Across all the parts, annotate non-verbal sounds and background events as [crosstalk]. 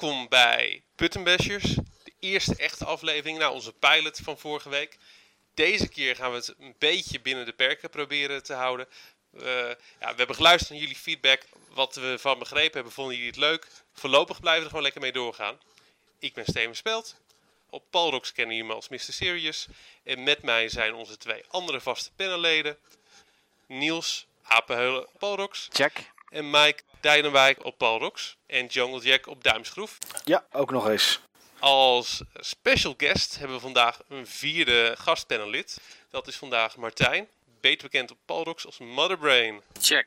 Welkom bij Puttenbashers, de eerste echte aflevering na onze pilot van vorige week. Deze keer gaan we het een beetje binnen de perken proberen te houden. Ja, we hebben geluisterd naar jullie feedback. Wat we van begrepen hebben, vonden jullie het leuk? Voorlopig blijven we er gewoon lekker mee doorgaan. Ik ben Steven Speld. Op Palrox kennen jullie me als Mr. Serious. En met mij zijn onze twee andere vaste panelleden. Niels, Apenheulen, Palrox. Check. En Mike Dijnenwijk op Palrox. En Jungle Jack op Duimschroef. Ja, ook nog eens. Als special guest hebben we vandaag een vierde gastpanelid. Dat is vandaag Martijn, beter bekend op Palrox als Motherbrain. Check.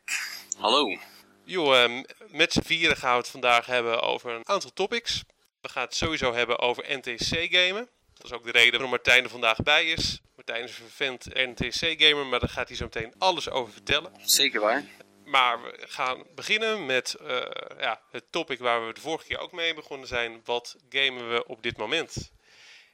Hallo. Jo, uh, met z'n vieren gaan we het vandaag hebben over een aantal topics. We gaan het sowieso hebben over NTC-gamen. Dat is ook de reden waarom Martijn er vandaag bij is. Martijn is een vervent NTC-gamer, maar daar gaat hij zo meteen alles over vertellen. Zeker waar. Maar we gaan beginnen met uh, ja, het topic waar we de vorige keer ook mee begonnen zijn. Wat gamen we op dit moment?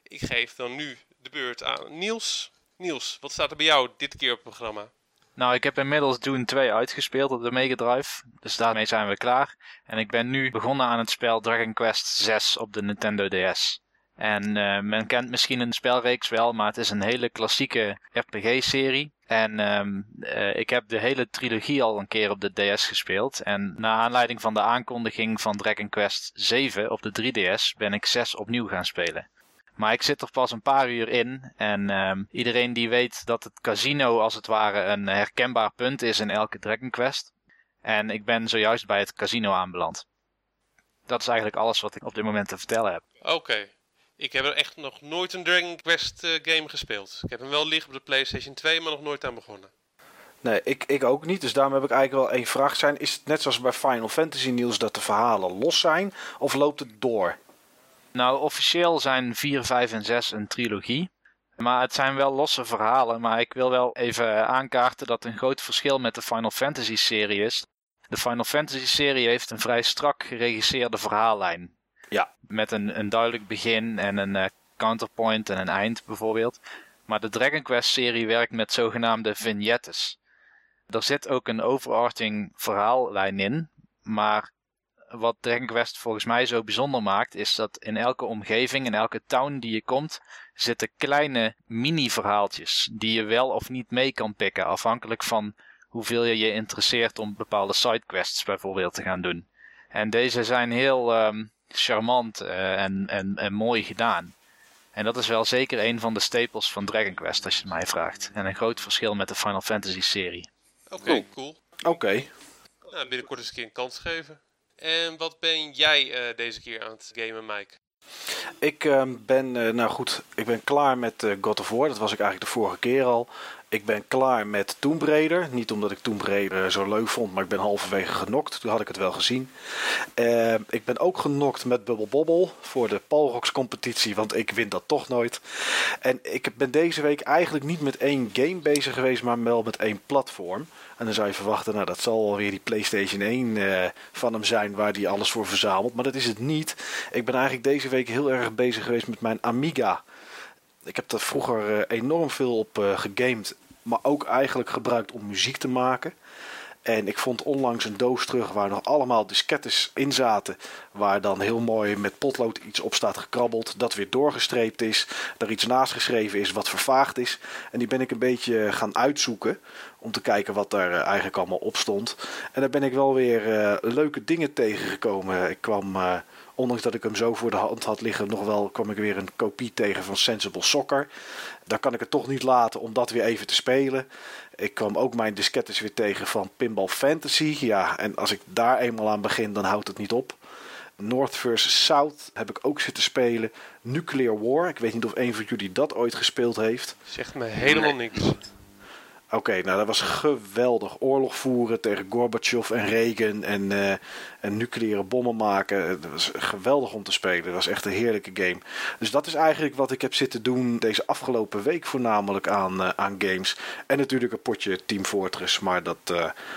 Ik geef dan nu de beurt aan Niels. Niels, wat staat er bij jou dit keer op het programma? Nou, ik heb inmiddels Dune 2 uitgespeeld op de Mega Drive. Dus daarmee zijn we klaar. En ik ben nu begonnen aan het spel Dragon Quest 6 op de Nintendo DS. En uh, men kent misschien een spelreeks wel, maar het is een hele klassieke RPG-serie. En um, ik heb de hele trilogie al een keer op de DS gespeeld. En na aanleiding van de aankondiging van Dragon Quest 7 op de 3DS ben ik 6 opnieuw gaan spelen. Maar ik zit er pas een paar uur in. En um, iedereen die weet dat het casino als het ware een herkenbaar punt is in elke Dragon Quest. En ik ben zojuist bij het casino aanbeland. Dat is eigenlijk alles wat ik op dit moment te vertellen heb. Oké. Okay. Ik heb er echt nog nooit een Dragon Quest uh, game gespeeld. Ik heb hem wel liggen op de PlayStation 2, maar nog nooit aan begonnen. Nee, ik, ik ook niet. Dus daarom heb ik eigenlijk wel één vraag. Zijn, is het net zoals bij Final Fantasy Nieuws dat de verhalen los zijn? Of loopt het door? Nou, officieel zijn 4, 5 en 6 een trilogie. Maar het zijn wel losse verhalen. Maar ik wil wel even aankaarten dat een groot verschil met de Final Fantasy serie is. De Final Fantasy serie heeft een vrij strak geregisseerde verhaallijn. Ja. Met een, een duidelijk begin en een uh, counterpoint en een eind bijvoorbeeld. Maar de Dragon Quest serie werkt met zogenaamde vignettes. Er zit ook een overarching verhaallijn in. Maar wat Dragon Quest volgens mij zo bijzonder maakt, is dat in elke omgeving, in elke town die je komt, zitten kleine mini-verhaaltjes. Die je wel of niet mee kan pikken, afhankelijk van hoeveel je je interesseert om bepaalde sidequests bijvoorbeeld te gaan doen. En deze zijn heel um, charmant uh, en, en, en mooi gedaan. En dat is wel zeker een van de staples van Dragon Quest, als je het mij vraagt. En een groot verschil met de Final Fantasy serie. Oké, okay, cool. Oké. Okay. Nou, binnenkort eens een keer een kans geven. En wat ben jij uh, deze keer aan het gamen, Mike? Ik uh, ben, uh, nou goed, ik ben klaar met uh, God of War. Dat was ik eigenlijk de vorige keer al. Ik ben klaar met Tomb. Niet omdat ik Tomb Raider zo leuk vond, maar ik ben halverwege genokt. Toen had ik het wel gezien. Uh, ik ben ook genokt met Bubble Bobble voor de Palrox competitie, want ik win dat toch nooit. En ik ben deze week eigenlijk niet met één game bezig geweest, maar wel met één platform. En dan zou je verwachten, nou dat zal alweer die PlayStation 1 uh, van hem zijn waar hij alles voor verzamelt. Maar dat is het niet. Ik ben eigenlijk deze week heel erg bezig geweest met mijn Amiga. Ik heb er vroeger uh, enorm veel op uh, gegamed, maar ook eigenlijk gebruikt om muziek te maken. En ik vond onlangs een doos terug waar nog allemaal diskettes in zaten. Waar dan heel mooi met potlood iets op staat gekrabbeld. Dat weer doorgestreept is. Er iets naast geschreven is wat vervaagd is. En die ben ik een beetje gaan uitzoeken. Om te kijken wat daar eigenlijk allemaal op stond. En daar ben ik wel weer leuke dingen tegengekomen. Ik kwam, ondanks dat ik hem zo voor de hand had liggen, nog wel kwam ik weer een kopie tegen van Sensible Soccer. Dan kan ik het toch niet laten om dat weer even te spelen. Ik kwam ook mijn diskettes weer tegen van Pinball Fantasy. Ja, en als ik daar eenmaal aan begin, dan houdt het niet op. North vs. South heb ik ook zitten spelen. Nuclear War. Ik weet niet of een van jullie dat ooit gespeeld heeft. Zegt me helemaal niks. Oké, nou dat was geweldig. Oorlog voeren tegen Gorbachev en Reagan en, uh, en nucleaire bommen maken. Dat was geweldig om te spelen. Dat was echt een heerlijke game. Dus dat is eigenlijk wat ik heb zitten doen deze afgelopen week voornamelijk aan, uh, aan games. En natuurlijk een potje Team Fortress, maar dat,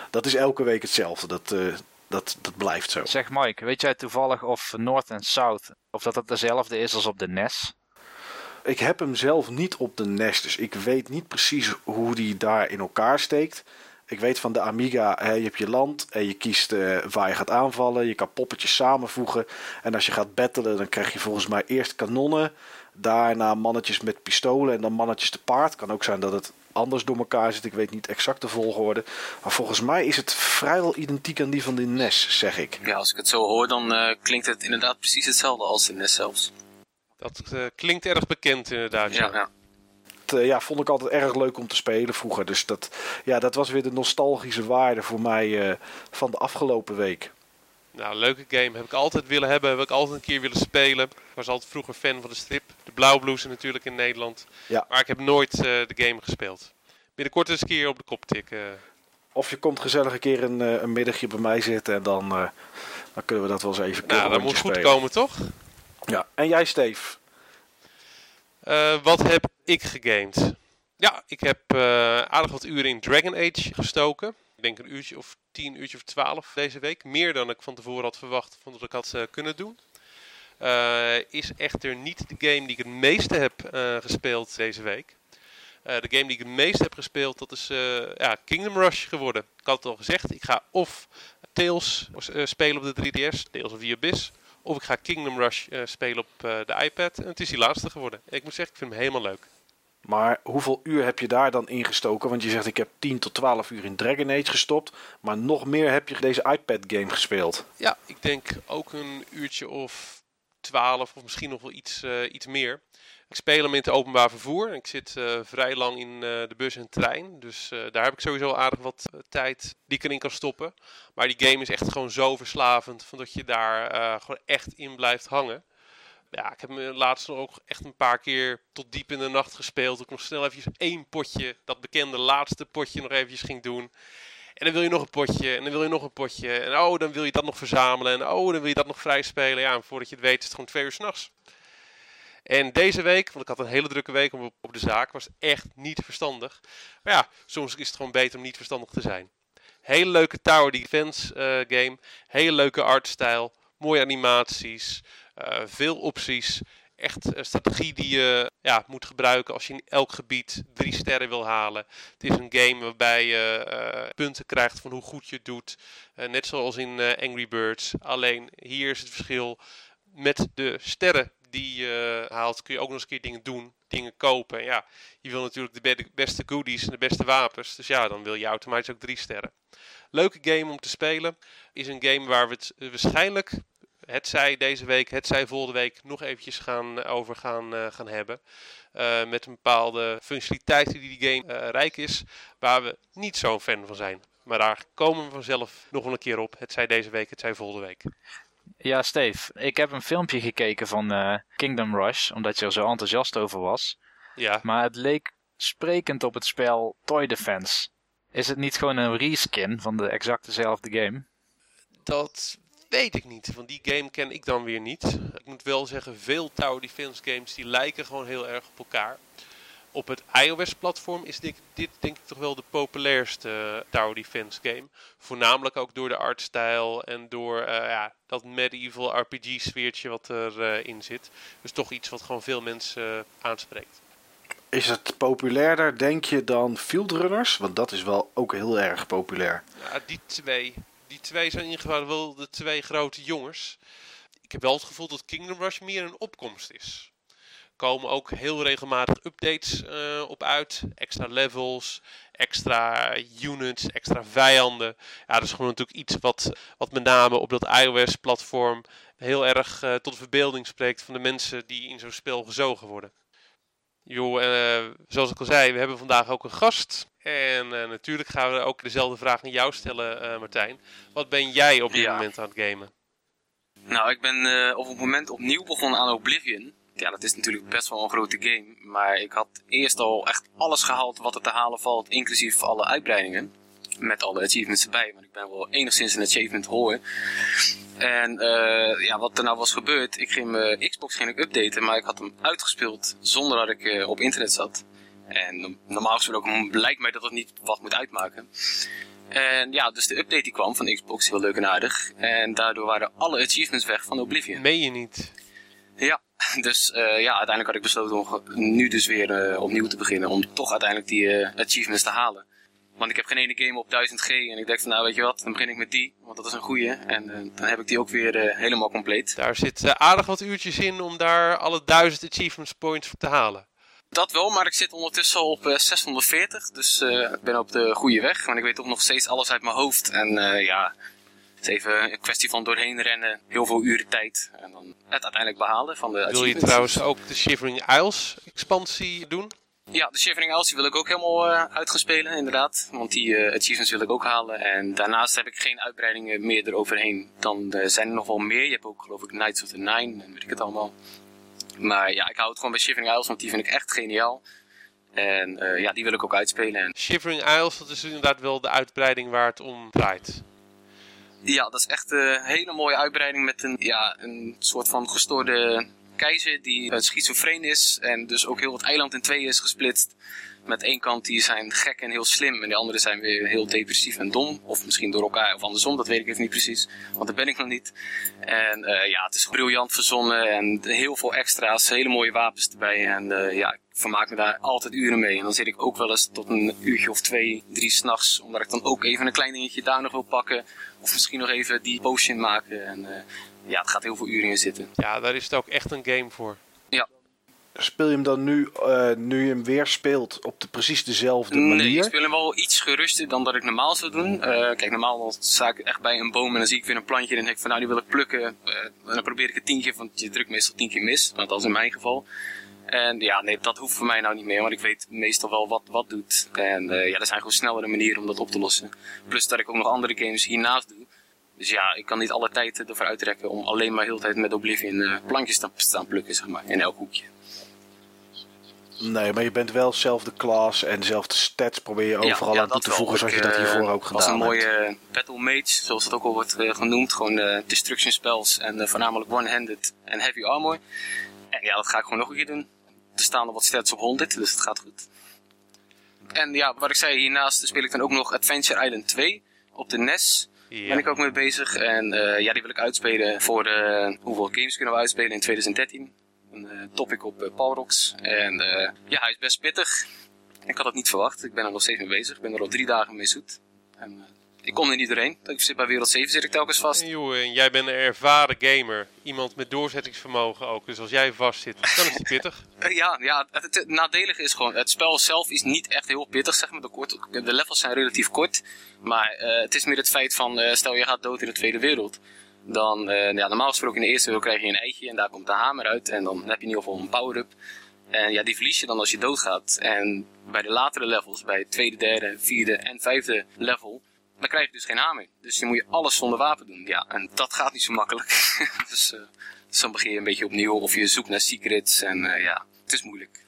dat is elke week hetzelfde. Dat, dat, dat blijft zo. Zeg Mike, weet jij toevallig of North en South, of dat het dezelfde is als op de NES? Ik heb hem zelf niet op de NES, dus ik weet niet precies hoe die daar in elkaar steekt. Ik weet van de Amiga, hè, je hebt je land en je kiest eh, waar je gaat aanvallen. Je kan poppetjes samenvoegen. En als je gaat battelen, dan krijg je volgens mij eerst kanonnen. Daarna mannetjes met pistolen en dan mannetjes te paard. Kan ook zijn dat het anders door elkaar zit. Ik weet niet exact de volgorde. Maar volgens mij is het vrijwel identiek aan die van de NES, zeg ik. Ja, als ik het zo hoor, dan uh, klinkt het inderdaad precies hetzelfde als de NES zelfs. Dat uh, klinkt erg bekend inderdaad. Ja, ja. Uh, ja, vond ik altijd erg leuk om te spelen vroeger. Dus dat, ja, dat was weer de nostalgische waarde voor mij van de afgelopen week. Nou, leuke game. Heb ik altijd willen hebben. Heb ik altijd een keer willen spelen. Ik was altijd vroeger fan van de strip. De Blauwbloes natuurlijk in Nederland. Ja. Maar ik heb nooit uh, de game gespeeld. Binnenkort eens een keer op de kop tikken. Of je komt gezellig een keer een, een middagje bij mij zitten. En dan, uh, dan kunnen we dat wel eens even Nou, dat moet spelen. goed komen, toch? Ja. En jij, Steve? Uh, wat heb ik gegamed? Ja, ik heb aardig wat uren in Dragon Age gestoken. Ik denk een uurtje of tien, uurtje of twaalf deze week. Meer dan ik van tevoren had verwacht, vond dat ik had uh, kunnen doen. Is echter niet de game die ik het meeste heb gespeeld deze week. de game die ik het meest heb gespeeld, dat is ja, Kingdom Rush geworden. Ik had het al gezegd, ik ga of Tales spelen op de 3DS, Tales of the Abyss. Of ik ga Kingdom Rush spelen op de iPad. En het is die laatste geworden. Ik moet zeggen, ik vind hem helemaal leuk. Maar hoeveel uur heb je daar dan ingestoken? Want je zegt ik heb 10 tot 12 uur in Dragon Age gestopt. Maar nog meer heb je deze iPad game gespeeld. Ja, ik denk ook een uurtje of 12 of misschien nog wel iets, uh, iets meer. Ik speel hem in het openbaar vervoer. Ik zit uh, vrij lang in uh, de bus en trein. Dus daar heb ik sowieso aardig wat tijd die ik erin kan stoppen. Maar die game is echt gewoon zo verslavend. Van dat je daar gewoon echt in blijft hangen ja, ik heb me laatst nog ook echt een paar keer tot diep in de nacht gespeeld. Ik nog snel eventjes één potje, dat bekende laatste potje, nog eventjes ging doen. En dan wil je nog een potje, en dan wil je nog een potje. En oh, dan wil je dat nog verzamelen. En oh, dan wil je dat nog vrij spelen. Ja, en voordat je het weet is het gewoon twee uur s'nachts. En deze week, want ik had een hele drukke week op, op de zaak, was echt niet verstandig. Maar ja, soms is het gewoon beter om niet verstandig te zijn. Hele leuke Tower Defense uh, game. Hele leuke artstijl. Mooie animaties. Uh, veel opties. Echt een strategie die je ja, moet gebruiken als je in elk gebied drie sterren wil halen. Het is een game waarbij je uh, punten krijgt van hoe goed je het doet. Net zoals in Angry Birds. Alleen hier is het verschil met de sterren die je haalt kun je ook nog eens een keer dingen doen, dingen kopen. En ja, je wil natuurlijk de beste goodies en de beste wapens. Dus ja, dan wil je automatisch ook drie sterren. Leuke game om te spelen. Is een game waar we het waarschijnlijk het zij deze week, het zij volgende week nog eventjes gaan, over gaan, gaan hebben. Met een bepaalde functionaliteit die die game rijk is, waar we niet zo'n fan van zijn. Maar daar komen we vanzelf nog wel een keer op. Het zij deze week, het zij volgende week. Ja, Steve, ik heb een filmpje gekeken van Kingdom Rush, omdat je er zo enthousiast over was. Ja. Maar het leek sprekend op het spel Toy Defense. Is het niet gewoon een reskin van de exact dezelfde game? Dat weet ik niet, want die game ken ik dan weer niet. Ik moet wel zeggen, veel Tower Defense games die lijken gewoon heel erg op elkaar. Op het iOS-platform is dit, dit, denk ik toch wel de populairste Tower Defense game. Voornamelijk ook door de artstijl en door uh, ja, dat medieval RPG-sfeertje wat erin uh, in zit. Dus toch iets wat gewoon veel mensen aanspreekt. Is het populairder, denk je, dan Field Runners? Want dat is wel ook heel erg populair. Ja, die twee die twee zijn in ieder geval wel de twee grote jongens. Ik heb wel het gevoel dat Kingdom Rush meer een opkomst is. Komen ook heel regelmatig updates uh, op uit. Extra levels, extra units, extra vijanden. Ja, dat is gewoon natuurlijk iets wat, wat met name op dat iOS-platform heel erg uh, tot de verbeelding spreekt van de mensen die in zo'n spel gezogen worden. Jo, uh, zoals ik al zei, we hebben vandaag ook een gast. En natuurlijk gaan we ook dezelfde vraag aan jou stellen, Martijn. Wat ben jij op dit ja. moment aan het gamen? Nou, ik ben op het moment opnieuw begonnen aan Oblivion. Ja, dat is natuurlijk best wel een grote game. Maar ik had eerst al echt alles gehaald wat er te halen valt, inclusief alle uitbreidingen. Met alle achievements erbij, want ik ben wel enigszins een achievement hoor. En uh, ja, wat er nou was gebeurd, ik ging mijn Xbox ging ik updaten, maar ik had hem uitgespeeld zonder dat ik uh, op internet zat. En normaal gesproken lijkt mij dat dat niet wat moet uitmaken. En ja, dus de update die kwam van Xbox, heel leuk en aardig. En daardoor waren alle achievements weg van Oblivion. Meen je niet? Ja, [laughs] dus uh, ja, uiteindelijk had ik besloten om nu dus weer uh, opnieuw te beginnen. Om toch uiteindelijk die uh, achievements te halen. Want ik heb geen ene game op 1000G en ik denk van nou weet je wat, dan begin ik met die, want dat is een goeie. En eh, dan heb ik die ook weer eh, helemaal compleet. Daar zit eh, aardig wat uurtjes in om daar alle 1000 achievements points te halen. Dat wel, maar ik zit ondertussen al op eh, 640, dus eh, ik ben op de goede weg. Want ik weet toch nog steeds alles uit mijn hoofd. En eh, ja, het is even een kwestie van doorheen rennen, heel veel uren tijd. En dan het uiteindelijk behalen van de Wil je trouwens ook de Shivering Isles expansie doen? Ja, de Shivering Isles wil ik ook helemaal eh uitgespelen, inderdaad. Want die eh, achievements wil ik ook halen. En daarnaast heb ik geen uitbreidingen meer eroverheen. Dan eh, zijn er nog wel meer. Je hebt ook geloof ik Knights of the Nine en weet ik het allemaal. Maar ja, ik hou het gewoon bij Shivering Isles, want die vind ik echt geniaal. En ja, die wil ik ook uitspelen. En Shivering Isles, dat is inderdaad wel de uitbreiding waar het om draait. Ja, dat is echt een hele mooie uitbreiding met een, ja, een soort van gestoorde keizer die eh, schizofreen is. En dus ook heel het eiland in tweeën is gesplitst. Met één kant die zijn gek en heel slim. En de andere zijn weer heel depressief en dom. Of misschien door elkaar of andersom, dat weet ik even niet precies. Want dat ben ik nog niet. En eh, ja, het is briljant verzonnen. En heel veel extra's, hele mooie wapens erbij. En eh, ja, ik vermaak me daar altijd uren mee. En dan zit ik ook wel eens tot een uurtje of twee, drie s'nachts. Omdat ik dan ook even een klein dingetje daar nog wil pakken. Of misschien nog even die potion maken. En eh, ja, het gaat heel veel uren in zitten. Ja, daar is het ook echt een game voor. Speel je hem dan nu, eh, nu je hem weer speelt, op de precies dezelfde Nee, ik manier? speel hem wel iets geruster dan dat ik normaal zou doen. Eh, kijk, normaal sta ik echt bij een boom en dan zie ik weer een plantje en denk ik van nou die wil ik plukken. Eh, en dan probeer ik het tien keer, want je drukt meestal tien keer mis. Want dat is in mijn geval. En ja, nee, dat hoeft voor mij nou niet meer, want ik weet meestal wel wat wat doet. En ja, er zijn gewoon snellere manieren om dat op te lossen. Plus dat ik ook nog andere games hiernaast doe. Dus ja, ik kan niet alle tijd ervoor uitrekken om alleen maar heel de tijd met Oblivion plankjes te staan plukken, zeg maar, in elk hoekje. Nee, maar je bent wel zelf de class en dezelfde stats probeer je overal aan toe dat te voegen zoals je dat eh, hiervoor ook was gedaan een hebt. mooie eh, battle mage, zoals het ook al wordt eh, genoemd. Gewoon destruction spells en voornamelijk one-handed en heavy armor. En ja, dat ga ik gewoon nog een keer doen. Er staan al wat stats op 100, dus het gaat goed. En ja, wat ik zei, hiernaast speel ik dan ook nog Adventure Island 2 op de NES. Ja. Ben ik ook mee bezig. En eh, ja, die wil ik uitspelen voor de, hoeveel games kunnen we uitspelen in 2013. Een eh, topic op uh, Palrox. En eh, ja, hij is best pittig. Ik had het niet verwacht. Ik ben er nog steeds mee bezig. Ik ben er al drie dagen mee zoet. En, eh, ik kom er niet doorheen. Ik zit bij wereld 7 zit ik telkens vast. En jij bent een ervaren gamer. Iemand met doorzettingsvermogen ook. Dus als jij vast zit, dan is het pittig. [laughs] Eh, ja, ja het, nadelige is gewoon, het spel zelf is niet echt heel pittig, zeg maar. De, kort, de levels zijn relatief kort. Maar eh, het is meer het feit van, eh, stel je gaat dood in de Tweede Wereld. Dan, eh, ja, normaal gesproken in de eerste wereld krijg je een eitje en daar komt de hamer uit. En dan heb je in ieder geval een power-up. En ja, die verlies je dan als je doodgaat. En bij de latere levels, bij het tweede, derde, vierde en vijfde level, dan krijg je dus geen hamer. Dus dan moet je alles zonder wapen doen. Ja, en dat gaat niet zo makkelijk. [laughs] dus, dus dan begin je een beetje opnieuw of je zoekt naar secrets. En eh, ja, het is moeilijk.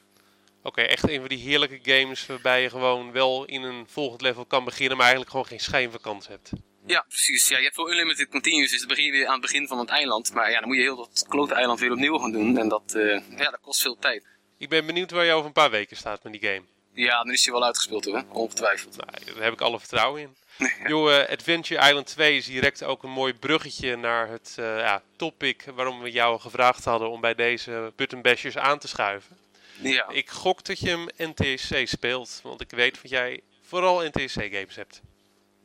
Oké, echt een van die heerlijke games waarbij je gewoon wel in een volgend level kan beginnen, maar eigenlijk gewoon geen schijn van kans hebt. Ja, precies. Ja, je hebt wel unlimited continues, dus dan begin je weer aan het begin van het eiland. Maar ja, dan moet je heel dat klote eiland weer opnieuw gaan doen. En dat, eh, ja, dat kost veel tijd. Ik ben benieuwd waar je over een paar weken staat met die game. Ja, dan is hij wel uitgespeeld hoor, ongetwijfeld. Nou, daar heb ik alle vertrouwen in. [laughs] Joh, eh, Adventure Island 2 is direct ook een mooi bruggetje naar het eh, ja, topic waarom we jou gevraagd hadden om bij deze button bashers aan te schuiven. Ja, Ik gok dat je hem NTSC speelt, want ik weet dat jij vooral NTSC games hebt.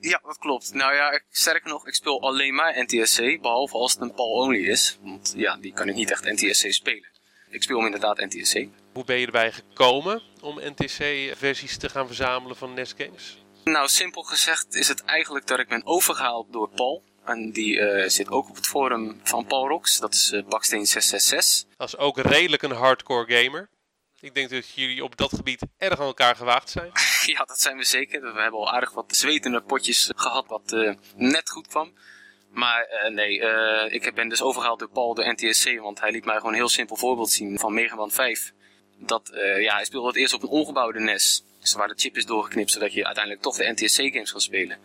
Ja, dat klopt. Nou ja, ik, sterker nog, ik speel alleen maar NTSC, behalve als het een PAL-only is. Want ja, die kan ik niet echt NTSC spelen. Ik speel hem inderdaad NTSC. Hoe ben je erbij gekomen om NTSC-versies te gaan verzamelen van NES games? Nou, simpel gezegd is het eigenlijk dat ik ben overgehaald door Paul. En die eh, zit ook op het forum van Paul Rocks. Dat is eh, Baksteen 666. Dat is ook redelijk een hardcore gamer. Ik denk dat jullie op dat gebied erg aan elkaar gewaagd zijn. [laughs] Ja, dat zijn we zeker. We hebben al aardig wat zwetende potjes gehad wat eh, net goed kwam. Maar eh, nee, eh, ik ben dus overgehaald door Paul, de NTSC, want hij liet mij gewoon een heel simpel voorbeeld zien van Mega Man 5. Dat, ja, hij speelde het eerst op een ongebouwde NES. Dus waar de chip is doorgeknipt, zodat je uiteindelijk toch de NTSC-games kan spelen.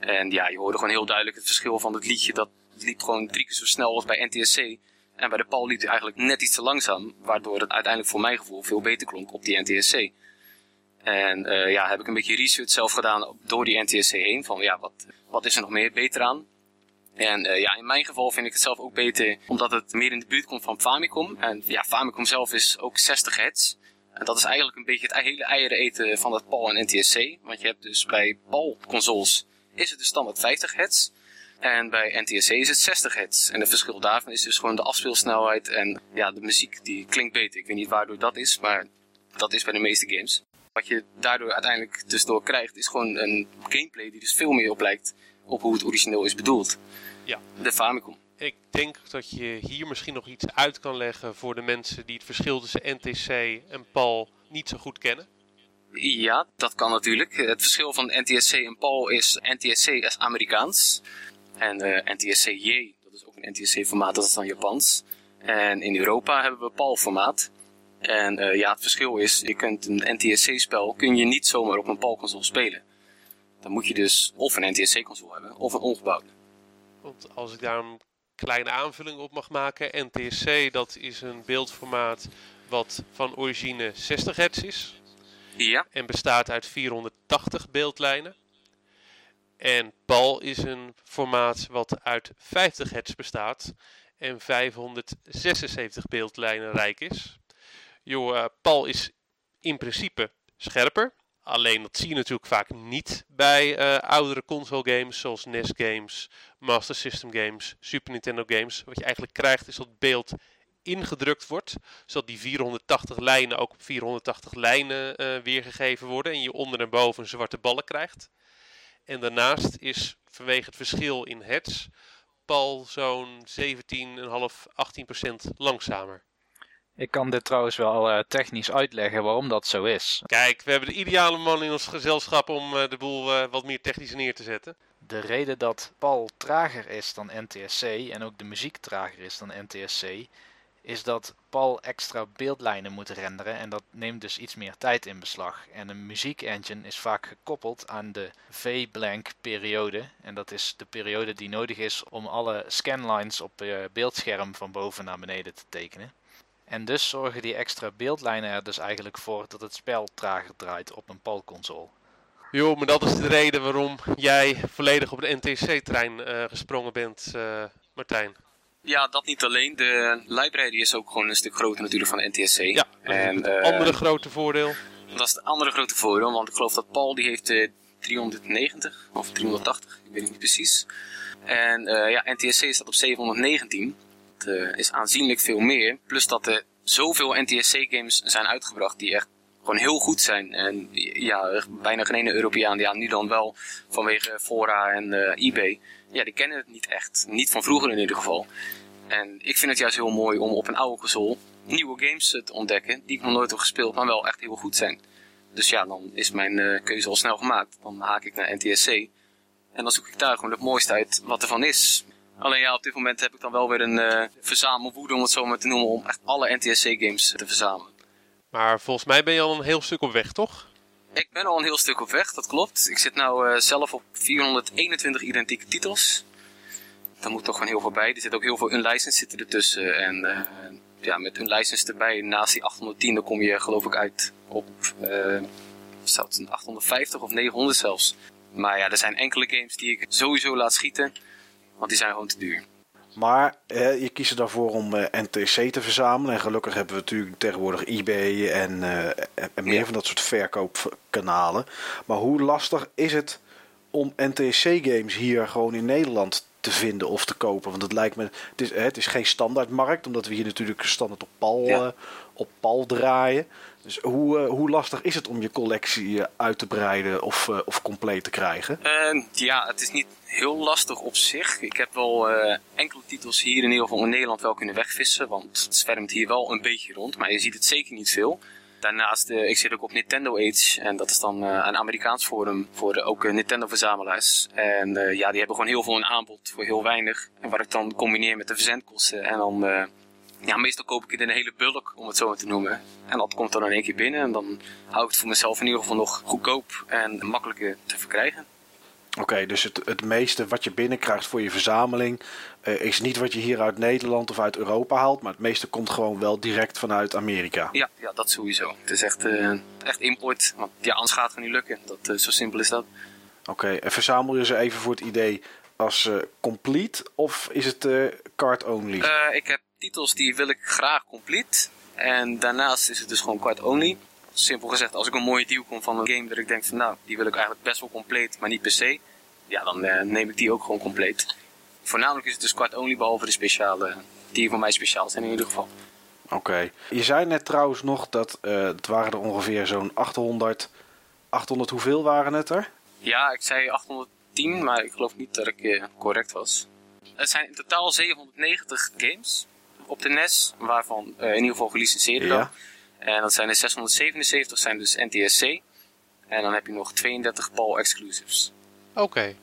En ja, je hoorde gewoon heel duidelijk het verschil van het liedje. Dat liep gewoon drie keer zo snel als bij NTSC. En bij de Paul liep hij eigenlijk net iets te langzaam, waardoor het uiteindelijk voor mijn gevoel veel beter klonk op die NTSC. En eh, ja, heb ik een beetje research zelf gedaan door die NTSC heen. Van ja, wat, wat is er nog meer beter aan? En eh, ja, in mijn geval vind ik het zelf ook beter omdat het meer in de buurt komt van Famicom. En ja, Famicom zelf is ook 60 hertz. En dat is eigenlijk een beetje het hele eieren eten van het PAL en NTSC. Want je hebt dus bij PAL-consoles is het de standaard 50 hertz. En bij NTSC is het 60 hertz. En het verschil daarvan is dus gewoon de afspeelsnelheid en ja, de muziek die klinkt beter. Ik weet niet waardoor dat is, maar dat is bij de meeste games. Wat je daardoor uiteindelijk dus door krijgt is gewoon een gameplay die dus veel meer op lijkt op hoe het origineel is bedoeld. Ja. De Famicom. Ik denk dat je hier misschien nog iets uit kan leggen voor de mensen die het verschil tussen NTC en PAL niet zo goed kennen. Ja, dat kan natuurlijk. Het verschil van NTSC en PAL is NTSC is Amerikaans. En uh, NTSC-J, dat is ook een NTSC-formaat, dat is dan Japans. En in Europa hebben we PAL-formaat. En uh, ja, het verschil is, je kunt een NTSC-spel kun je niet zomaar op een PAL-console spelen. Dan moet je dus of een NTSC-console hebben, of een ongebouwde. Want als ik daar een kleine aanvulling op mag maken, NTSC dat is een beeldformaat wat van origine 60 hertz is. Ja. En bestaat uit 480 beeldlijnen. En PAL is een formaat wat uit 50 hertz bestaat en 576 beeldlijnen rijk is. Jo, uh, PAL is in principe scherper. Alleen dat zie je natuurlijk vaak niet bij uh, oudere console games zoals NES games, Master System games, Super Nintendo games. Wat je eigenlijk krijgt is dat beeld ingedrukt wordt, zodat die 480 lijnen ook op 480 lijnen uh, weergegeven worden en je onder en boven zwarte ballen krijgt. En daarnaast is vanwege het verschil in hertz PAL zo'n 17,5, 18% langzamer. Ik kan dit trouwens wel uh, technisch uitleggen waarom dat zo is. Kijk, we hebben de ideale man in ons gezelschap om uh, de boel uh, wat meer technisch neer te zetten. De reden dat PAL trager is dan NTSC en ook de muziek trager is dan NTSC, is dat PAL extra beeldlijnen moet renderen en dat neemt dus iets meer tijd in beslag. En een muziekengine is vaak gekoppeld aan de V-blank periode en dat is de periode die nodig is om alle scanlines op je beeldscherm van boven naar beneden te tekenen. En dus zorgen die extra beeldlijnen er dus eigenlijk voor dat het spel trager draait op een PAL-console. Jo, maar dat is de reden waarom jij volledig op de NTC-trein uh, gesprongen bent, uh, Martijn. Ja, dat niet alleen. De library is ook gewoon een stuk groter natuurlijk van de NTSC. Ja, en, het uh, andere grote voordeel. Dat is het andere grote voordeel, want ik geloof dat Paul die heeft uh, 390 of 380, ik weet het niet precies. En uh, ja, NTSC staat op 719. Dat is aanzienlijk veel meer. Plus dat er zoveel NTSC-games zijn uitgebracht die echt gewoon heel goed zijn. En ja, bijna geen ene Europeaan, ja, nu dan wel vanwege Fora en uh, eBay. Ja, die kennen het niet echt. Niet van vroeger in ieder geval. En ik vind het juist heel mooi om op een oude console nieuwe games te ontdekken die ik nog nooit heb gespeeld, maar wel echt heel goed zijn. Dus ja, dan is mijn uh, keuze al snel gemaakt. Dan haak ik naar NTSC. En dan zoek ik daar gewoon het mooiste uit wat er van is. Alleen ja, op dit moment heb ik dan wel weer een uh, verzamelwoede, om het zo maar te noemen, om echt alle NTSC-games te verzamelen. Maar volgens mij ben je al een heel stuk op weg, toch? Ik ben al een heel stuk op weg, dat klopt. Ik zit nou uh, zelf op 421 identieke titels. Daar moet toch gewoon heel veel bij. Er zit ook heel veel unlicensed zitten ertussen. En uh, ja, met unlicensed erbij, naast die 810, dan kom je geloof ik uit op uh, 850 of 900 zelfs. Maar ja, er zijn enkele games die ik sowieso laat schieten, want die zijn gewoon te duur. Maar eh, je kiest ervoor om eh, NTC te verzamelen. En gelukkig hebben we natuurlijk tegenwoordig eBay en, uh, en meer ja. van dat soort verkoopkanalen. Maar hoe lastig is het om NTC-games hier gewoon in Nederland te vinden of te kopen? Want het lijkt me, het is, het is geen standaardmarkt, omdat we hier natuurlijk standaard op pal, ja. op pal draaien. Dus hoe, uh, hoe lastig is het om je collectie uh, uit te breiden of, uh, of compleet te krijgen? Ja, het is niet heel lastig op zich. Ik heb wel enkele titels hier in ieder geval in Nederland wel kunnen wegvissen. Want het zwermt hier wel een beetje rond, maar je ziet het zeker niet veel. Daarnaast, ik zit ook op Nintendo Age. En dat is dan een Amerikaans forum voor ook Nintendo-verzamelaars. En ja, die hebben gewoon heel veel in aanbod voor heel weinig. En waar ik dan combineer met de verzendkosten. En dan ja, meestal koop ik het in een hele bulk, om het zo te noemen. En dat komt dan in één keer binnen. En dan hou ik het voor mezelf in ieder geval nog goedkoop en makkelijker te verkrijgen. Oké, dus het, het meeste wat je binnenkrijgt voor je verzameling uh, is niet wat je hier uit Nederland of uit Europa haalt, maar het meeste komt gewoon wel direct vanuit Amerika. Ja, ja dat sowieso. Het is echt, uh, echt import, want ja, anders gaat het niet lukken. Dat, uh, zo simpel is dat. Oké, okay, en verzamel je ze even voor het idee als complete of is het card only? ik heb titels die wil ik graag complete. En daarnaast is het dus gewoon card only. simpel gezegd, als ik een mooie deal kom van een game dat ik denk van nou, die wil ik eigenlijk best wel compleet, maar niet per se. Ja, dan eh, neem ik die ook gewoon compleet. Voornamelijk is het dus quad only, behalve de speciale, die voor mij speciaal zijn in ieder geval. Oké. Je zei net trouwens nog dat eh, het waren er ongeveer zo'n 800. 800 hoeveel waren het er? Ja, ik zei 810, maar ik geloof niet dat ik eh, correct was. Het zijn in totaal 790 games op de NES, waarvan eh, in ieder geval gelicenseerd dan. Ja. En dat zijn er 677 zijn dus NTSC. En dan heb je nog 32 PAL exclusives. Oké.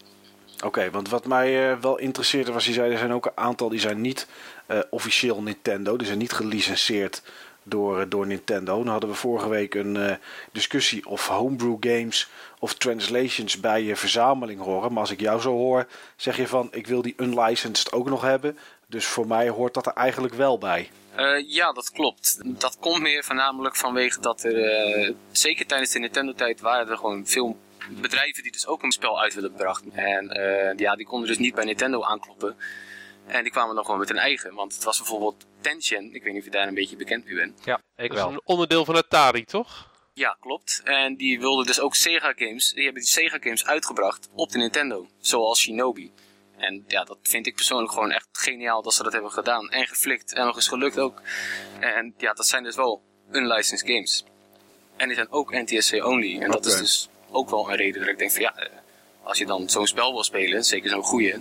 Oké, want wat mij eh, wel interesseerde was, je zei er zijn ook een aantal die zijn niet eh, officieel Nintendo. Die zijn niet gelicenseerd door, eh, door Nintendo. Dan hadden we vorige week een discussie of homebrew games of translations bij je verzameling horen. Maar als ik jou zo hoor, zeg je van ik wil die unlicensed ook nog hebben. Dus voor mij hoort dat er eigenlijk wel bij. Ja, dat klopt. Dat komt meer voornamelijk vanwege dat er, zeker tijdens de Nintendo-tijd, waren er gewoon veel bedrijven die dus ook een spel uit willen brachten. En eh, ja, die konden dus niet bij Nintendo aankloppen. En die kwamen dan gewoon met hun eigen. Want het was bijvoorbeeld Tension. Ik weet niet of je daar een beetje bekend mee bent. Ja, ik Dat is wel. een onderdeel van Atari, toch? Ja, klopt. En die wilden dus ook Sega games. Die hebben die Sega games uitgebracht op de Nintendo. Zoals Shinobi. En ja, dat vind ik persoonlijk gewoon echt geniaal dat ze dat hebben gedaan. En geflikt. En nog eens gelukt ook. En ja, dat zijn dus wel unlicensed games. En die zijn ook NTSC only. En dat is dus ook wel een reden dat ik denk van ja, eh, als je dan zo'n spel wil spelen, zeker zo'n goede,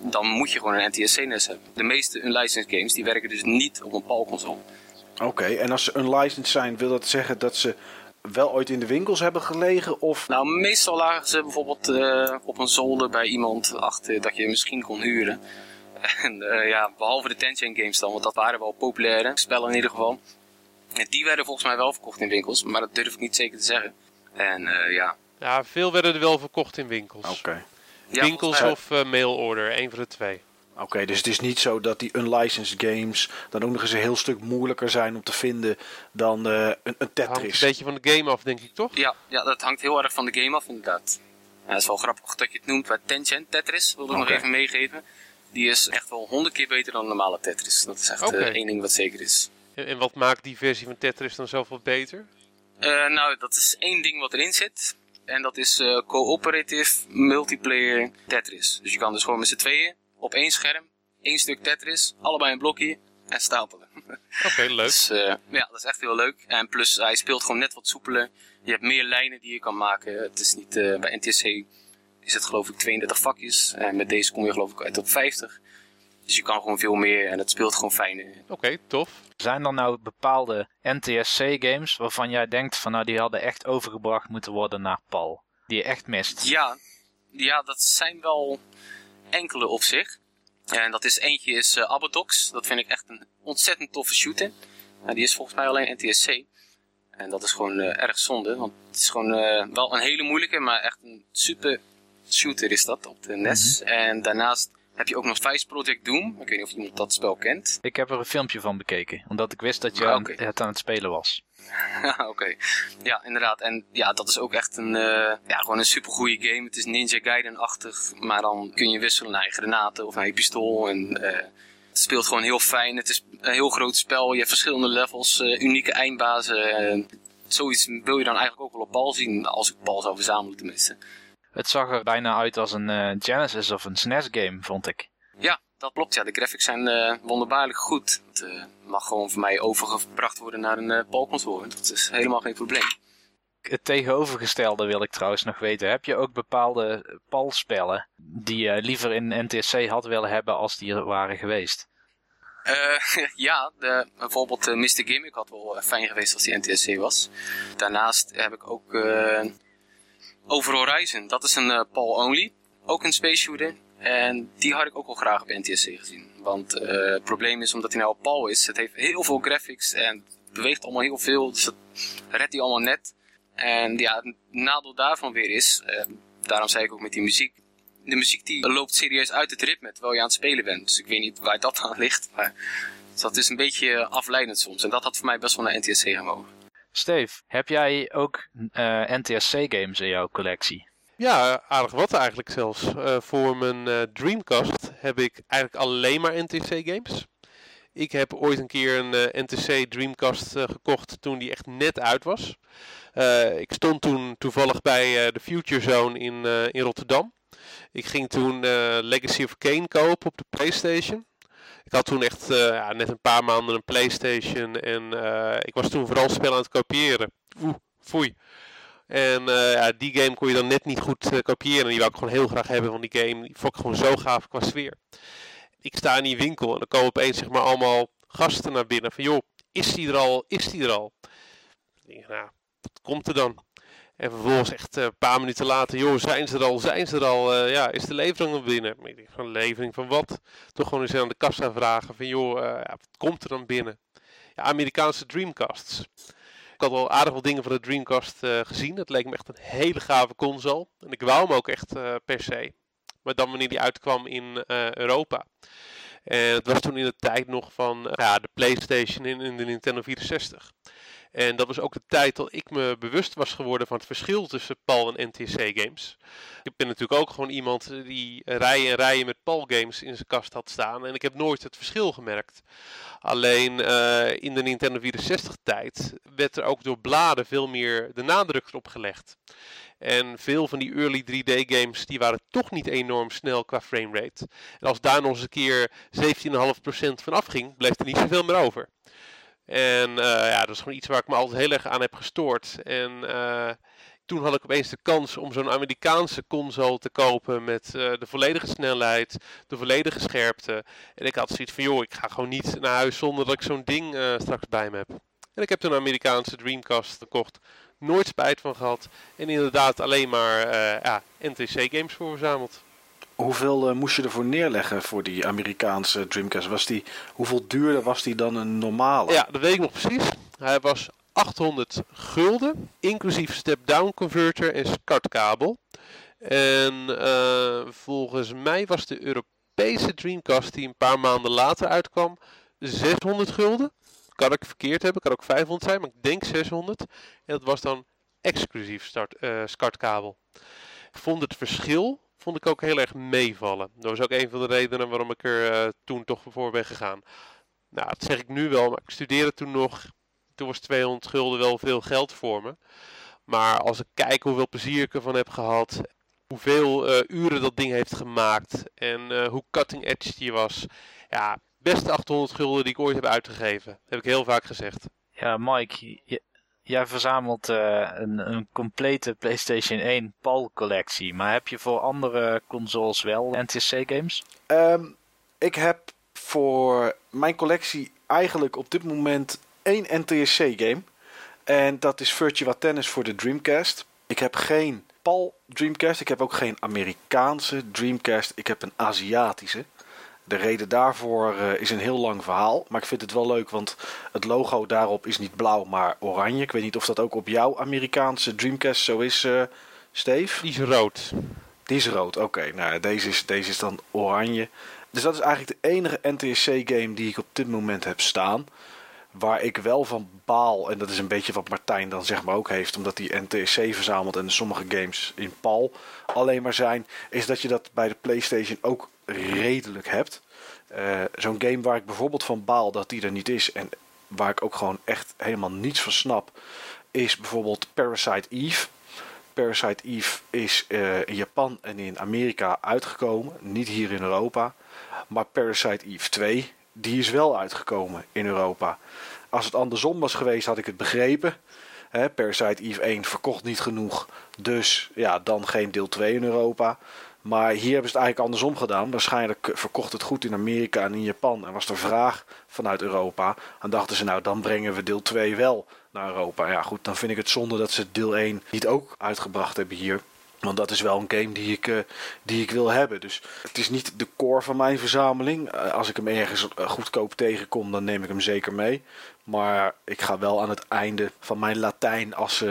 dan moet je gewoon een NTSC-NES hebben. De meeste unlicensed games die werken dus niet op een PAL-console. Oké, en als ze unlicensed zijn, wil dat zeggen dat ze wel ooit in de winkels hebben gelegen? Of Nou, meestal lagen ze bijvoorbeeld eh, op een zolder bij iemand achter dat je misschien kon huren. [laughs] En eh, ja, behalve de Tension games dan, want dat waren wel populaire spellen in ieder geval. En die werden volgens mij wel verkocht in winkels, maar dat durf ik niet zeker te zeggen. En eh, ja, Ja, veel werden er wel verkocht in winkels. Oké. ja winkels of eh, mailorder, een van de twee. Oké, dus het is niet zo dat die unlicensed games dan ook nog eens een heel stuk moeilijker zijn om te vinden dan eh, een, een Hangt Tetris. een beetje van de game af, denk ik, toch? Ja, ja, dat hangt heel erg van de game af inderdaad. Ja, het is wel grappig dat je het noemt, maar Tension Tetris, wilde ik nog even meegeven. Die is echt wel honderd keer beter dan normale Tetris. Dat is echt eh, één ding wat zeker is. En en wat maakt die versie van Tetris dan zoveel beter? Eh, nou, dat is één ding wat erin zit. En dat is eh, cooperative multiplayer Tetris. Dus je kan dus gewoon met z'n tweeën op één scherm, één stuk Tetris, allebei een blokje en stapelen. Oké, leuk. [laughs] Dus eh, ja, dat is echt heel leuk. En plus, hij speelt gewoon net wat soepeler. Je hebt meer lijnen die je kan maken. Het is niet, bij NTSC is het geloof ik 32 vakjes. En met deze kom je geloof ik uit op 50. Dus je kan gewoon veel meer en het speelt gewoon fijner. Oké, tof. Zijn er nou bepaalde NTSC-games waarvan jij denkt van nou die hadden echt overgebracht moeten worden naar PAL? Die je echt mist? Ja, ja, dat zijn wel enkele op zich. En dat is eentje is uh, Abadox. Dat vind ik echt een ontzettend toffe shooter. Uh, die is volgens mij alleen NTSC. En dat is gewoon uh, erg zonde. Want het is gewoon uh, wel een hele moeilijke, maar echt een super shooter is dat op de NES. Mm -hmm. En daarnaast heb je ook nog Vice Project Doom. Ik weet niet of iemand dat spel kent. Ik heb er een filmpje van bekeken, omdat ik wist dat je ah, okay. het aan het spelen was. [laughs] Oké, okay. ja, inderdaad. En ja, dat is ook echt een, uh, ja, gewoon een super goede game. Het is Ninja Gaiden-achtig, maar dan kun je wisselen naar je granaten of naar je pistool. En uh, het speelt gewoon heel fijn. Het is een heel groot spel. Je hebt verschillende levels, uh, unieke eindbazen. zoiets wil je dan eigenlijk ook wel op bal zien, als ik bal zou verzamelen tenminste. Het zag er bijna uit als een uh, Genesis of een SNES game, vond ik. Ja, dat klopt. Ja, de graphics zijn uh, wonderbaarlijk goed. Het uh, mag gewoon voor mij overgebracht worden naar een uh, palconsole. Dat is helemaal geen probleem. Het tegenovergestelde wil ik trouwens nog weten. Heb je ook bepaalde PAL-spellen die je liever in NTSC had willen hebben als die er waren geweest? [laughs] ja, de, bijvoorbeeld Mr. Gimmick had wel fijn geweest als die NTSC was. Daarnaast heb ik ook over Horizon. Dat is een uh, PAL-only. Ook een space shooter. En die had ik ook wel graag op NTSC gezien. Want uh, het probleem is, omdat hij nou PAL is, het heeft heel veel graphics en beweegt allemaal heel veel. Dus dat redt hij allemaal net. En ja, het nadeel daarvan weer is, uh, daarom zei ik ook met die muziek. De muziek die loopt serieus uit het ritme terwijl je aan het spelen bent. Dus ik weet niet waar dat aan ligt. Maar dat is een beetje afleidend soms. En dat had voor mij best wel naar NTSC gemogen. Steve, heb jij ook uh, NTSC-games in jouw collectie? Ja, aardig wat eigenlijk zelfs. Uh, voor mijn uh, Dreamcast heb ik eigenlijk alleen maar NTSC-games. Ik heb ooit een keer een NTC Dreamcast gekocht toen die echt net uit was. ik stond toen toevallig bij de Future Zone in, in Rotterdam. Ik ging toen Legacy of Kane kopen op de PlayStation. Ik had toen echt ja, net een paar maanden een PlayStation en ik was toen vooral spellen aan het kopiëren. Oeh, foei. En ja, die game kon je dan net niet goed kopiëren. En die wou ik gewoon heel graag hebben van die game. Die vond ik gewoon zo gaaf qua sfeer ik sta in die winkel en dan komen opeens zeg maar allemaal gasten naar binnen. Van joh, is die er al? Is die er al? Nou, wat komt er dan? En vervolgens echt eh, een paar minuten later, joh, zijn ze er al? Zijn ze er al? Uh, ja, is de levering al binnen? Maar van levering van wat? Toch gewoon eens aan de kassa vragen van joh, ja, wat komt er dan binnen? Ja, Amerikaanse Dreamcasts. Ik had al aardig wat dingen van de Dreamcast gezien. Het leek me echt een hele gave console. En ik wou hem ook echt per se. Maar dan wanneer die uitkwam in Europa. En het was toen in de tijd nog van ja, de PlayStation en de Nintendo 64. En dat was ook de tijd dat ik me bewust was geworden van het verschil tussen PAL en NTC games. Ik ben natuurlijk ook gewoon iemand die rijen en rijen met PAL games in zijn kast had staan. En ik heb nooit het verschil gemerkt. Alleen uh, in de Nintendo 64 tijd werd er ook door bladen veel meer de nadruk erop gelegd. En veel van die early 3D games die waren toch niet enorm snel qua framerate. En als daar nog eens een keer 17,5% van afging, bleef er niet zoveel meer over. En uh, ja, dat is gewoon iets waar ik me altijd heel erg aan heb gestoord. En uh, toen had ik opeens de kans om zo'n Amerikaanse console te kopen met uh, de volledige snelheid, de volledige scherpte. En ik had zoiets van, joh, ik ga gewoon niet naar huis zonder dat ik zo'n ding straks bij me heb. En ik heb toen een Amerikaanse Dreamcast gekocht Nooit spijt van gehad. En inderdaad alleen maar ja, NTC-games voor verzameld. Hoeveel uh, moest je ervoor neerleggen voor die Amerikaanse Dreamcast? Was die, hoeveel duurder was die dan een normale? Ja, dat weet ik nog precies. Hij was 800 gulden, inclusief step-down converter en SCART-kabel. En uh, volgens mij was de Europese Dreamcast die een paar maanden later uitkwam 600 gulden kan ik verkeerd hebben, kan ook 500 zijn, maar ik denk 600. En dat was dan exclusief start, uh, SCART-kabel. Ik vond het verschil vond ik ook heel erg meevallen. Dat was ook een van de redenen waarom ik er uh, toen toch voor ben gegaan. Nou, dat zeg ik nu wel, maar ik studeerde toen nog. Toen was 200 gulden wel veel geld voor me. Maar als ik kijk hoeveel plezier ik ervan heb gehad, hoeveel uh, uren dat ding heeft gemaakt en hoe cutting edge die was. Ja, beste 800 gulden die ik ooit heb uitgegeven. Heb ik heel vaak gezegd. Ja, Mike, jij verzamelt uh, een, een, complete PlayStation 1 PAL-collectie. Maar heb je voor andere consoles wel NTSC-games? Um, ik heb voor mijn collectie eigenlijk op dit moment één NTSC-game. En dat is Virtua Tennis voor de Dreamcast. Ik heb geen PAL Dreamcast. Ik heb ook geen Amerikaanse Dreamcast. Ik heb een Aziatische. De reden daarvoor uh, is een heel lang verhaal. Maar ik vind het wel leuk, want het logo daarop is niet blauw, maar oranje. Ik weet niet of dat ook op jouw Amerikaanse Dreamcast zo is, uh, Steve. Die is rood. Die is rood, oké. Nou, deze is, deze is dan oranje. Dus dat is eigenlijk de enige NTSC-game die ik op dit moment heb staan. Waar ik wel van baal, en dat is een beetje wat Martijn dan zeg maar ook heeft, omdat hij NTSC verzamelt en sommige games in PAL alleen maar zijn, is dat je dat bij de PlayStation ook redelijk hebt. Uh, Zo'n game waar ik bijvoorbeeld van baal dat die er niet is en waar ik ook gewoon echt helemaal niets van snap, is bijvoorbeeld Parasite Eve. Parasite Eve is uh, in Japan en in Amerika uitgekomen, niet hier in Europa. Maar Parasite Eve 2, die is wel uitgekomen in Europa. Als het andersom was geweest, had ik het begrepen. Parasite Eve 1 verkocht niet genoeg, dus ja, dan geen deel 2 in Europa. Maar hier hebben ze het eigenlijk andersom gedaan. Waarschijnlijk verkocht het goed in Amerika en in Japan. En was er vraag vanuit Europa. En dachten ze, nou dan brengen we deel 2 wel naar Europa. Ja goed, dan vind ik het zonde dat ze deel 1 niet ook uitgebracht hebben hier. Want dat is wel een game die ik, uh, die ik wil hebben. Dus het is niet de core van mijn verzameling. Uh, als ik hem ergens goedkoop tegenkom, dan neem ik hem zeker mee. Maar ik ga wel aan het einde van mijn Latijn als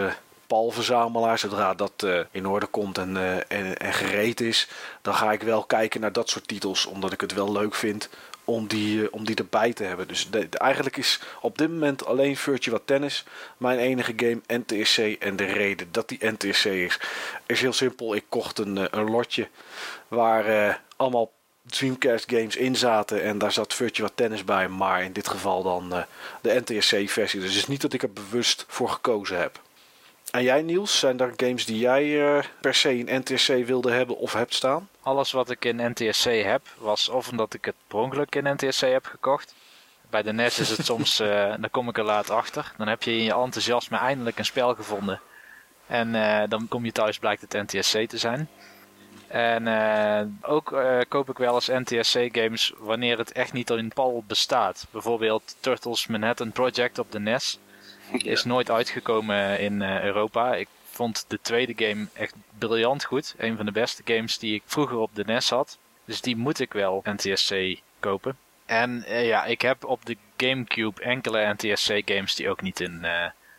palverzamelaar. Zodra dat uh, in orde komt en, uh, en, gereed is, dan ga ik wel kijken naar dat soort titels. Omdat ik het wel leuk vind om die, uh, om die erbij te hebben. Dus eigenlijk is op dit moment alleen Virtua Tennis mijn enige game NTSC. En de reden dat die NTSC is, is heel simpel. Ik kocht een, een lotje waar allemaal Dreamcast games in zaten en daar zat Virtua Tennis bij, maar in dit geval dan de NTSC-versie. Dus het is niet dat ik er bewust voor gekozen heb. En jij Niels, zijn er games die jij uh, per se in NTSC wilde hebben of hebt staan? Alles wat ik in NTSC heb, was of omdat ik het per ongeluk in NTSC heb gekocht. Bij de NES is het [laughs] soms, uh, dan kom ik er laat achter. Dan heb je in je enthousiasme eindelijk een spel gevonden. En dan kom je thuis, blijkt het NTSC te zijn. En uh, ook uh, koop ik wel eens NTSC games wanneer het echt niet in PAL bestaat. Bijvoorbeeld Turtles Manhattan Project op de NES. [laughs] Is nooit uitgekomen in uh, Europa. Ik vond de tweede game echt briljant goed. Een van de beste games die ik vroeger op de NES had. Dus die moet ik wel NTSC kopen. En ja, ik heb op de Gamecube enkele NTSC games die ook niet in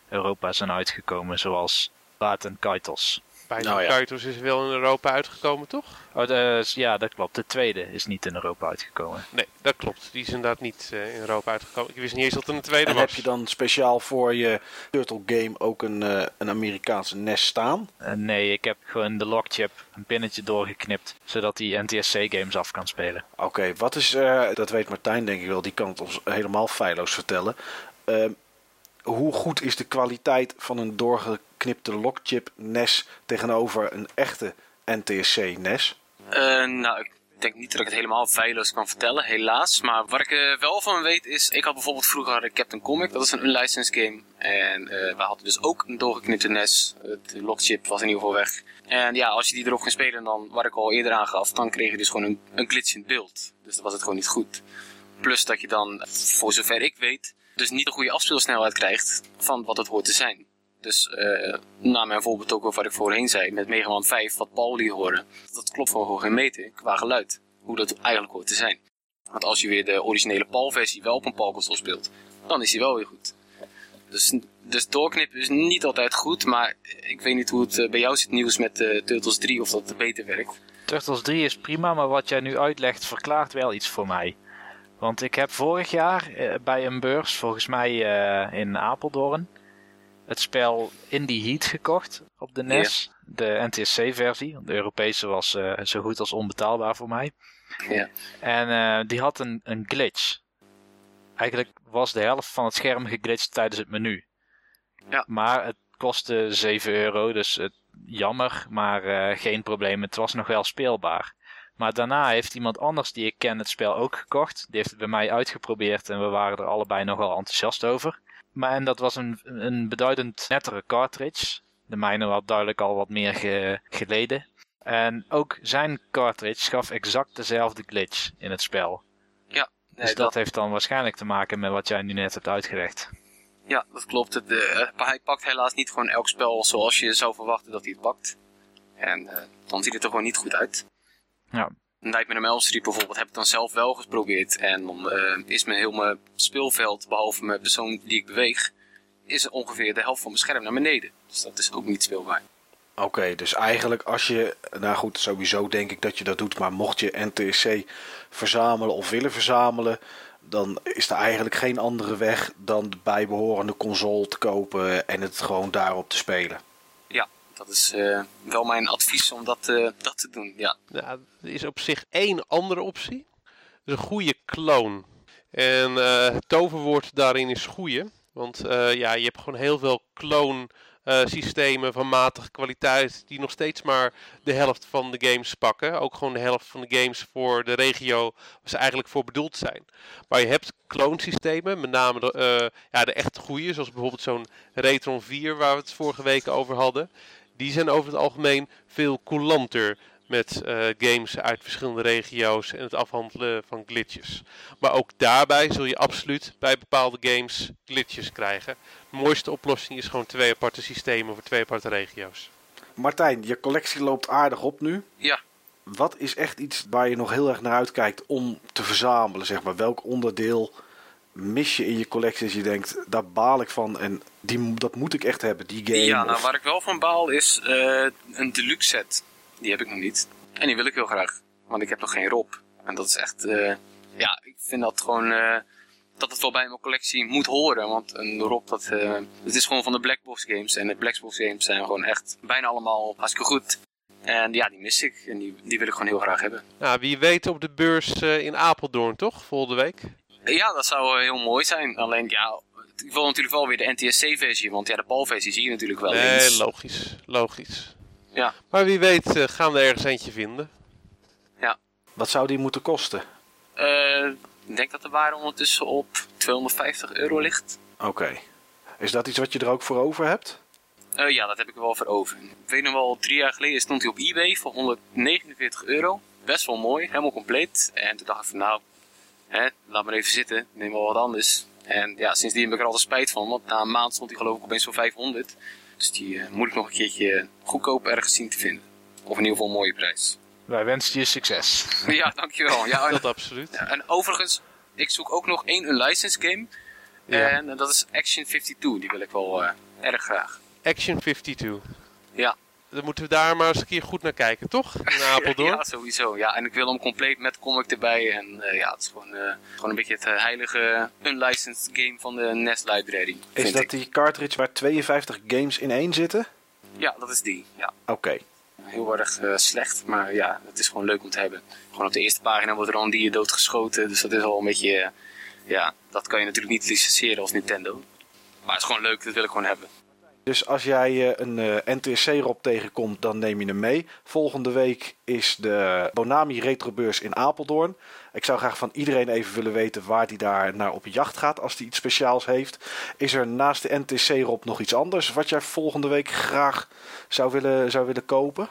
Europa zijn uitgekomen. Zoals Baat en Kaitos. Bij nou, ja. is wel in Europa uitgekomen, toch? Oh, de, ja, dat klopt. De tweede is niet in Europa uitgekomen. Nee, dat klopt. Die is inderdaad niet uh, in Europa uitgekomen. Ik wist niet eens dat er een tweede en was. heb je dan speciaal voor je Turtle game ook een, uh, een Amerikaanse NES staan? Uh, nee, ik heb gewoon de lockchip een pinnetje doorgeknipt, zodat hij NTSC games af kan spelen. Oké, okay, wat is, dat weet Martijn denk ik wel, die kan het ons helemaal feilloos vertellen. Hoe goed is de kwaliteit van een doorgeknipte lockchip NES tegenover een echte NTSC NES? Uh, nou, ik denk niet dat ik het helemaal feilloos kan vertellen, helaas. Maar wat ik uh, wel van weet is, ik had bijvoorbeeld vroeger Captain Comic, dat is een unlicensed game. En uh, we hadden dus ook een doorgeknipte NES. De lockchip was in ieder geval weg. En ja, als je die erop ging spelen, dan, wat ik al eerder aangaf, dan kreeg je dus gewoon een, een in beeld. Dus dan was het gewoon niet goed. Plus dat je dan, voor zover ik weet, dus niet een goede afspeelsnelheid krijgt van wat het hoort te zijn. Dus uh, na mijn voorbeeld ook wat ik voorheen zei met Mega Man 5, wat Paul liet horen, dat klopt voor geen meter qua geluid, hoe dat eigenlijk hoort te zijn. Want als je weer de originele PAL-versie wel op een PAL-console speelt, dan is die wel weer goed. Dus, dus doorknippen is niet altijd goed, maar ik weet niet hoe het eh, bij jou zit nieuws met uh, Turtles 3 of dat beter werkt. Turtles 3 is prima, maar wat jij nu uitlegt verklaart wel iets voor mij. Want ik heb vorig jaar eh, bij een beurs, volgens mij uh, in Apeldoorn, het spel Indie Heat gekocht op de NES. De NTSC-versie. De Europese was uh, zo goed als onbetaalbaar voor mij. Ja. En die had een, een glitch. Eigenlijk was de helft van het scherm geglitcht tijdens het menu. Ja. Maar het kostte 7 euro, dus jammer, maar geen probleem. Het was nog wel speelbaar. Maar daarna heeft iemand anders die ik ken het spel ook gekocht. Die heeft het bij mij uitgeprobeerd en we waren er allebei nogal enthousiast over. Maar en dat was een, een beduidend nettere cartridge. De mijne had duidelijk al wat meer ge, geleden. En ook zijn cartridge gaf exact dezelfde glitch in het spel. Ja. Nee, dus dat, dat, heeft dan waarschijnlijk te maken met wat jij nu net hebt uitgelegd. Ja, dat klopt. Het, uh, hij pakt helaas niet gewoon elk spel zoals je zou verwachten dat hij het pakt. En uh, dan ziet het er gewoon niet goed uit. Ja. Nightmare on Elm Street bijvoorbeeld heb ik dan zelf wel geprobeerd. En dan uh, is mijn heel mijn speelveld, behalve mijn persoon die ik beweeg, is ongeveer de helft van mijn scherm naar beneden. Dus dat is ook niet speelbaar. Oké, okay, dus eigenlijk als je, nou goed, sowieso denk ik dat je dat doet, maar mocht je NTSC verzamelen of willen verzamelen, dan is er eigenlijk geen andere weg dan de bijbehorende console te kopen en het gewoon daarop te spelen. Dat is uh, wel mijn advies om dat, uh, dat te doen, ja. ja. Er is op zich één andere optie. Dat een goede clone. En uh, het toverwoord daarin is goede. Want ja, je hebt gewoon heel veel clone systemen van matige kwaliteit die nog steeds maar de helft van de games pakken. Ook gewoon de helft van de games voor de regio waar ze eigenlijk voor bedoeld zijn. Maar je hebt clone systemen, met name de, ja, de echt goede, zoals bijvoorbeeld zo'n Retron 4 waar we het vorige week over hadden die zijn over het algemeen veel coulanter met uh, games uit verschillende regio's en het afhandelen van glitches. Maar ook daarbij zul je absoluut bij bepaalde games glitches krijgen. De mooiste oplossing is gewoon twee aparte systemen voor twee aparte regio's. Martijn, je collectie loopt aardig op nu. Ja. Wat is echt iets waar je nog heel erg naar uitkijkt om te verzamelen? Zeg maar? Welk onderdeel mis je in je collectie als je denkt, daar baal ik van en die, dat moet ik echt hebben, die game? Ja, nou waar ik wel van baal is uh, een deluxe set. Die heb ik nog niet. En die wil ik heel graag, want ik heb nog geen Rob. En dat is echt, uh, ja, ik vind dat gewoon, uh, dat het wel bij mijn collectie moet horen. Want een Rob, dat, het is gewoon van de Blackbox games. En de Blackbox games zijn gewoon echt bijna allemaal hartstikke goed. En ja, die mis ik en die, die wil ik gewoon heel graag hebben. Nou, wie weet op de beurs eh, in Apeldoorn, toch? Volgende week. Ja, dat zou eh, heel mooi zijn. Alleen ja, ik wil natuurlijk wel weer de NTSC-versie, want ja, de PAL-versie zie je natuurlijk wel Nee, eens. logisch. Logisch. Ja. Maar wie weet eh, gaan we ergens eentje vinden. Wat zou die moeten kosten? Eh, ik denk dat de waarde ondertussen op 250 euro ligt. Oké. Is dat iets wat je er ook voor over hebt? Eh, ja, dat heb ik er wel voor over. Ik weet nog wel, drie jaar geleden stond hij op eBay voor 149 euro. Best wel mooi, helemaal compleet. En toen dacht ik van nou, hè, laat maar even zitten, neem wel wat anders. En ja, sindsdien heb ik er altijd spijt van, want na een maand stond hij geloof ik opeens voor 500. Dus die eh, moet ik nog een keertje goedkoop ergens zien te vinden. Of in ieder geval een mooie prijs. Wij wensen je succes. ja, dankjewel. Ja, en, [laughs] Dat absoluut. ja, en overigens, ik zoek ook nog één unlicensed game. Ja. En dat is Action 52, die wil ik wel eh, erg graag. Action 52. Ja. Dan moeten we daar maar eens een keer goed naar kijken, toch? In Apeldoorn. [laughs] Ja, sowieso. Ja, en ik wil hem compleet met comic erbij. En eh, ja, het is gewoon, eh, gewoon een beetje het eh, heilige unlicensed game van de NES library. Is dat ik. die cartridge waar 52 games in één zitten? Ja, dat is die. Ja. Oké. Heel erg eh, slecht, maar ja, het is gewoon leuk om te hebben. Gewoon op de eerste pagina wordt er al een dier doodgeschoten. Dus dat is al een beetje, ja, dat kan je natuurlijk niet licenseren als Nintendo. Maar het is gewoon leuk, dat wil ik gewoon hebben. Dus als jij eh, een eh, NTSC-rob tegenkomt, dan neem je hem mee. Volgende week is de Bonami Retrobeurs in Apeldoorn. Ik zou graag van iedereen even willen weten waar hij daar naar op jacht gaat als hij iets speciaals heeft. Is er naast de NTC-rob nog iets anders wat jij volgende week graag zou willen, zou willen kopen?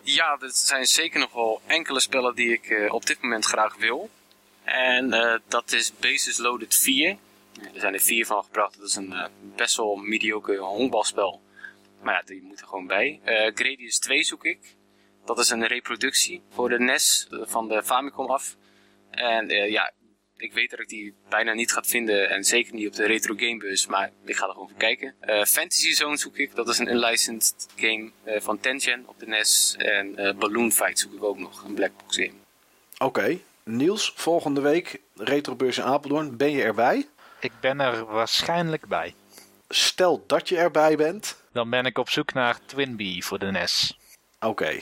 Ja, er zijn zeker nog wel enkele spellen die ik eh, op dit moment graag wil. En dat is Basis Loaded 4. Er zijn er vier van gebracht. Dat is een eh, best wel mediocre honkbalspel. Maar ja, die moet er gewoon bij. Eh Gradius 2 zoek ik. Dat is een reproductie voor de NES van de Famicom af. En eh, ja, ik weet dat ik die bijna niet ga vinden. En zeker niet op de Retro Gamebus. Maar ik ga er gewoon voor kijken. Fantasy Zone zoek ik. Dat is een unlicensed game van Tengen op de NES. En Balloon Fight zoek ik ook nog. Een blackbox game. Oké. Niels, volgende week Retrobeurs in Apeldoorn. Ben je erbij? Ik ben er waarschijnlijk bij. Stel dat je erbij bent. Dan ben ik op zoek naar Twinbee voor de NES. Oké.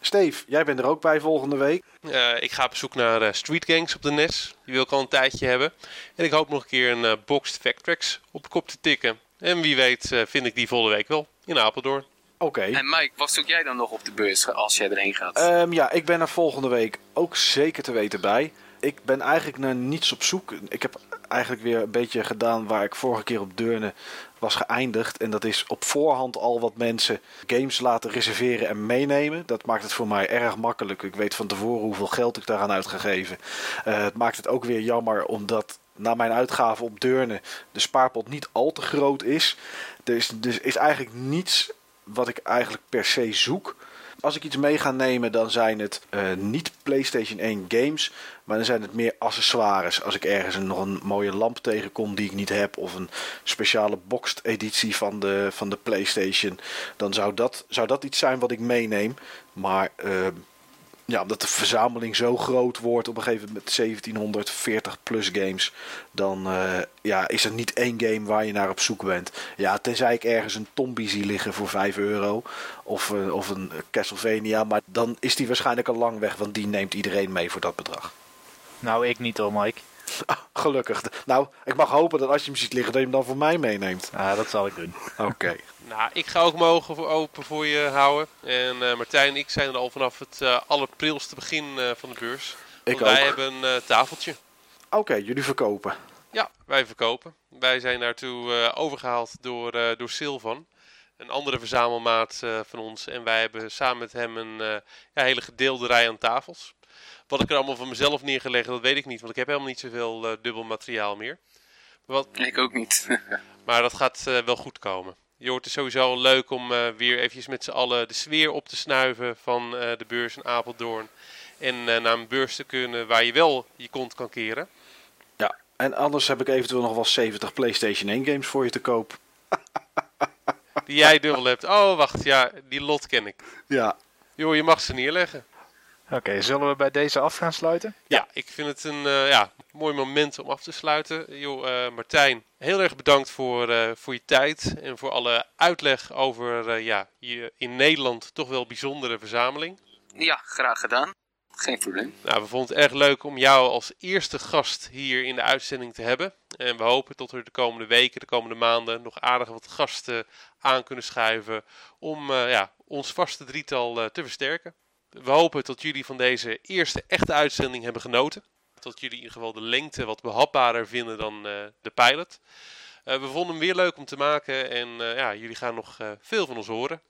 Steve, jij bent er ook bij volgende week. Eh, ik ga op zoek naar eh, Street Gangs op de NES. Die wil ik al een tijdje hebben. En ik hoop nog een keer een eh, Boxed Factracks op de kop te tikken. En wie weet eh, vind ik die volgende week wel in Apeldoorn. Oké. En Mike, wat zoek jij dan nog op de beurs als jij erheen gaat? Ehm, ja, ik ben er volgende week ook zeker te weten bij. Ik ben eigenlijk naar niets op zoek. Ik heb eigenlijk weer een beetje gedaan waar ik vorige keer op Deurne was geëindigd. En dat is op voorhand al wat mensen games laten reserveren en meenemen. Dat maakt het voor mij erg makkelijk. Ik weet van tevoren hoeveel geld ik daaraan uitgegeven. Eh het maakt het ook weer jammer omdat na mijn uitgaven op Deurne de spaarpot niet al te groot is. Er is, dus is eigenlijk niets wat ik eigenlijk per se zoek. Als ik iets mee ga nemen, dan zijn het eh, niet PlayStation 1 games, maar dan zijn het meer accessoires. Als ik ergens een, nog een mooie lamp tegenkom die ik niet heb, of een speciale boxed editie van de, van de PlayStation, dan zou dat, zou dat iets zijn wat ik meeneem. Maar eh, ja, omdat de verzameling zo groot wordt op een gegeven moment met 1740 plus games, dan eh, ja, is er niet één game waar je naar op zoek bent. Ja, tenzij ik ergens een Tombi zie liggen voor 5 euro of, eh, of een Castlevania, maar dan is die waarschijnlijk al lang weg, want die neemt iedereen mee voor dat bedrag. Nou, ik niet hoor, Mike. [laughs] Ah, gelukkig. Nou, ik mag hopen dat als je hem ziet liggen, dat je hem dan voor mij meeneemt. Ah, dat zal ik doen. [laughs] Oké. Nou, ik ga ook mogen voor open voor je houden. En eh, Martijn en ik zijn er al vanaf het eh allerprilste begin eh, van de beurs. Ik Want wij ook. hebben een eh, tafeltje. Oké, jullie verkopen. Ja, wij verkopen. Wij zijn daartoe eh, overgehaald door, eh, door Silvan. Een andere verzamelmaat eh, van ons. En wij hebben samen met hem een eh, ja, hele gedeelde rij aan tafels. Wat ik er allemaal van mezelf neergelegd, dat weet ik niet. Want ik heb helemaal niet zoveel eh, dubbel materiaal meer. Maar, wat, Ik ook niet. [laughs] maar dat gaat eh, wel goed komen. Je hoort het sowieso leuk om eh, weer eventjes met z'n allen de sfeer op te snuiven van eh, de beurs in Apeldoorn. En eh, naar een beurs te kunnen waar je wel je kont kan keren. Ja, en anders heb ik eventueel nog wel 70 PlayStation 1 games voor je te koop. Die jij dubbel hebt. Oh, wacht, ja, die lot ken ik. Ja, Joh, je mag ze neerleggen. Oké, zullen we bij deze af gaan sluiten? Ja, ik vind het een ja, mooi moment om af te sluiten. Joh, Martijn, heel erg bedankt voor, voor je tijd en voor alle uitleg over ja, je in Nederland toch wel bijzondere verzameling. Ja, graag gedaan. Geen probleem. Nou, we vonden het erg leuk om jou als eerste gast hier in de uitzending te hebben. En we hopen tot we de komende weken, de komende maanden nog aardig wat gasten aan kunnen schuiven om uh, ja, ons vaste drietal uh, te versterken. We hopen dat jullie van deze eerste echte uitzending hebben genoten. Dat jullie in ieder geval de lengte wat behapbaarder vinden dan uh, de pilot. we vonden hem weer leuk om te maken en ja, jullie gaan nog veel van ons horen.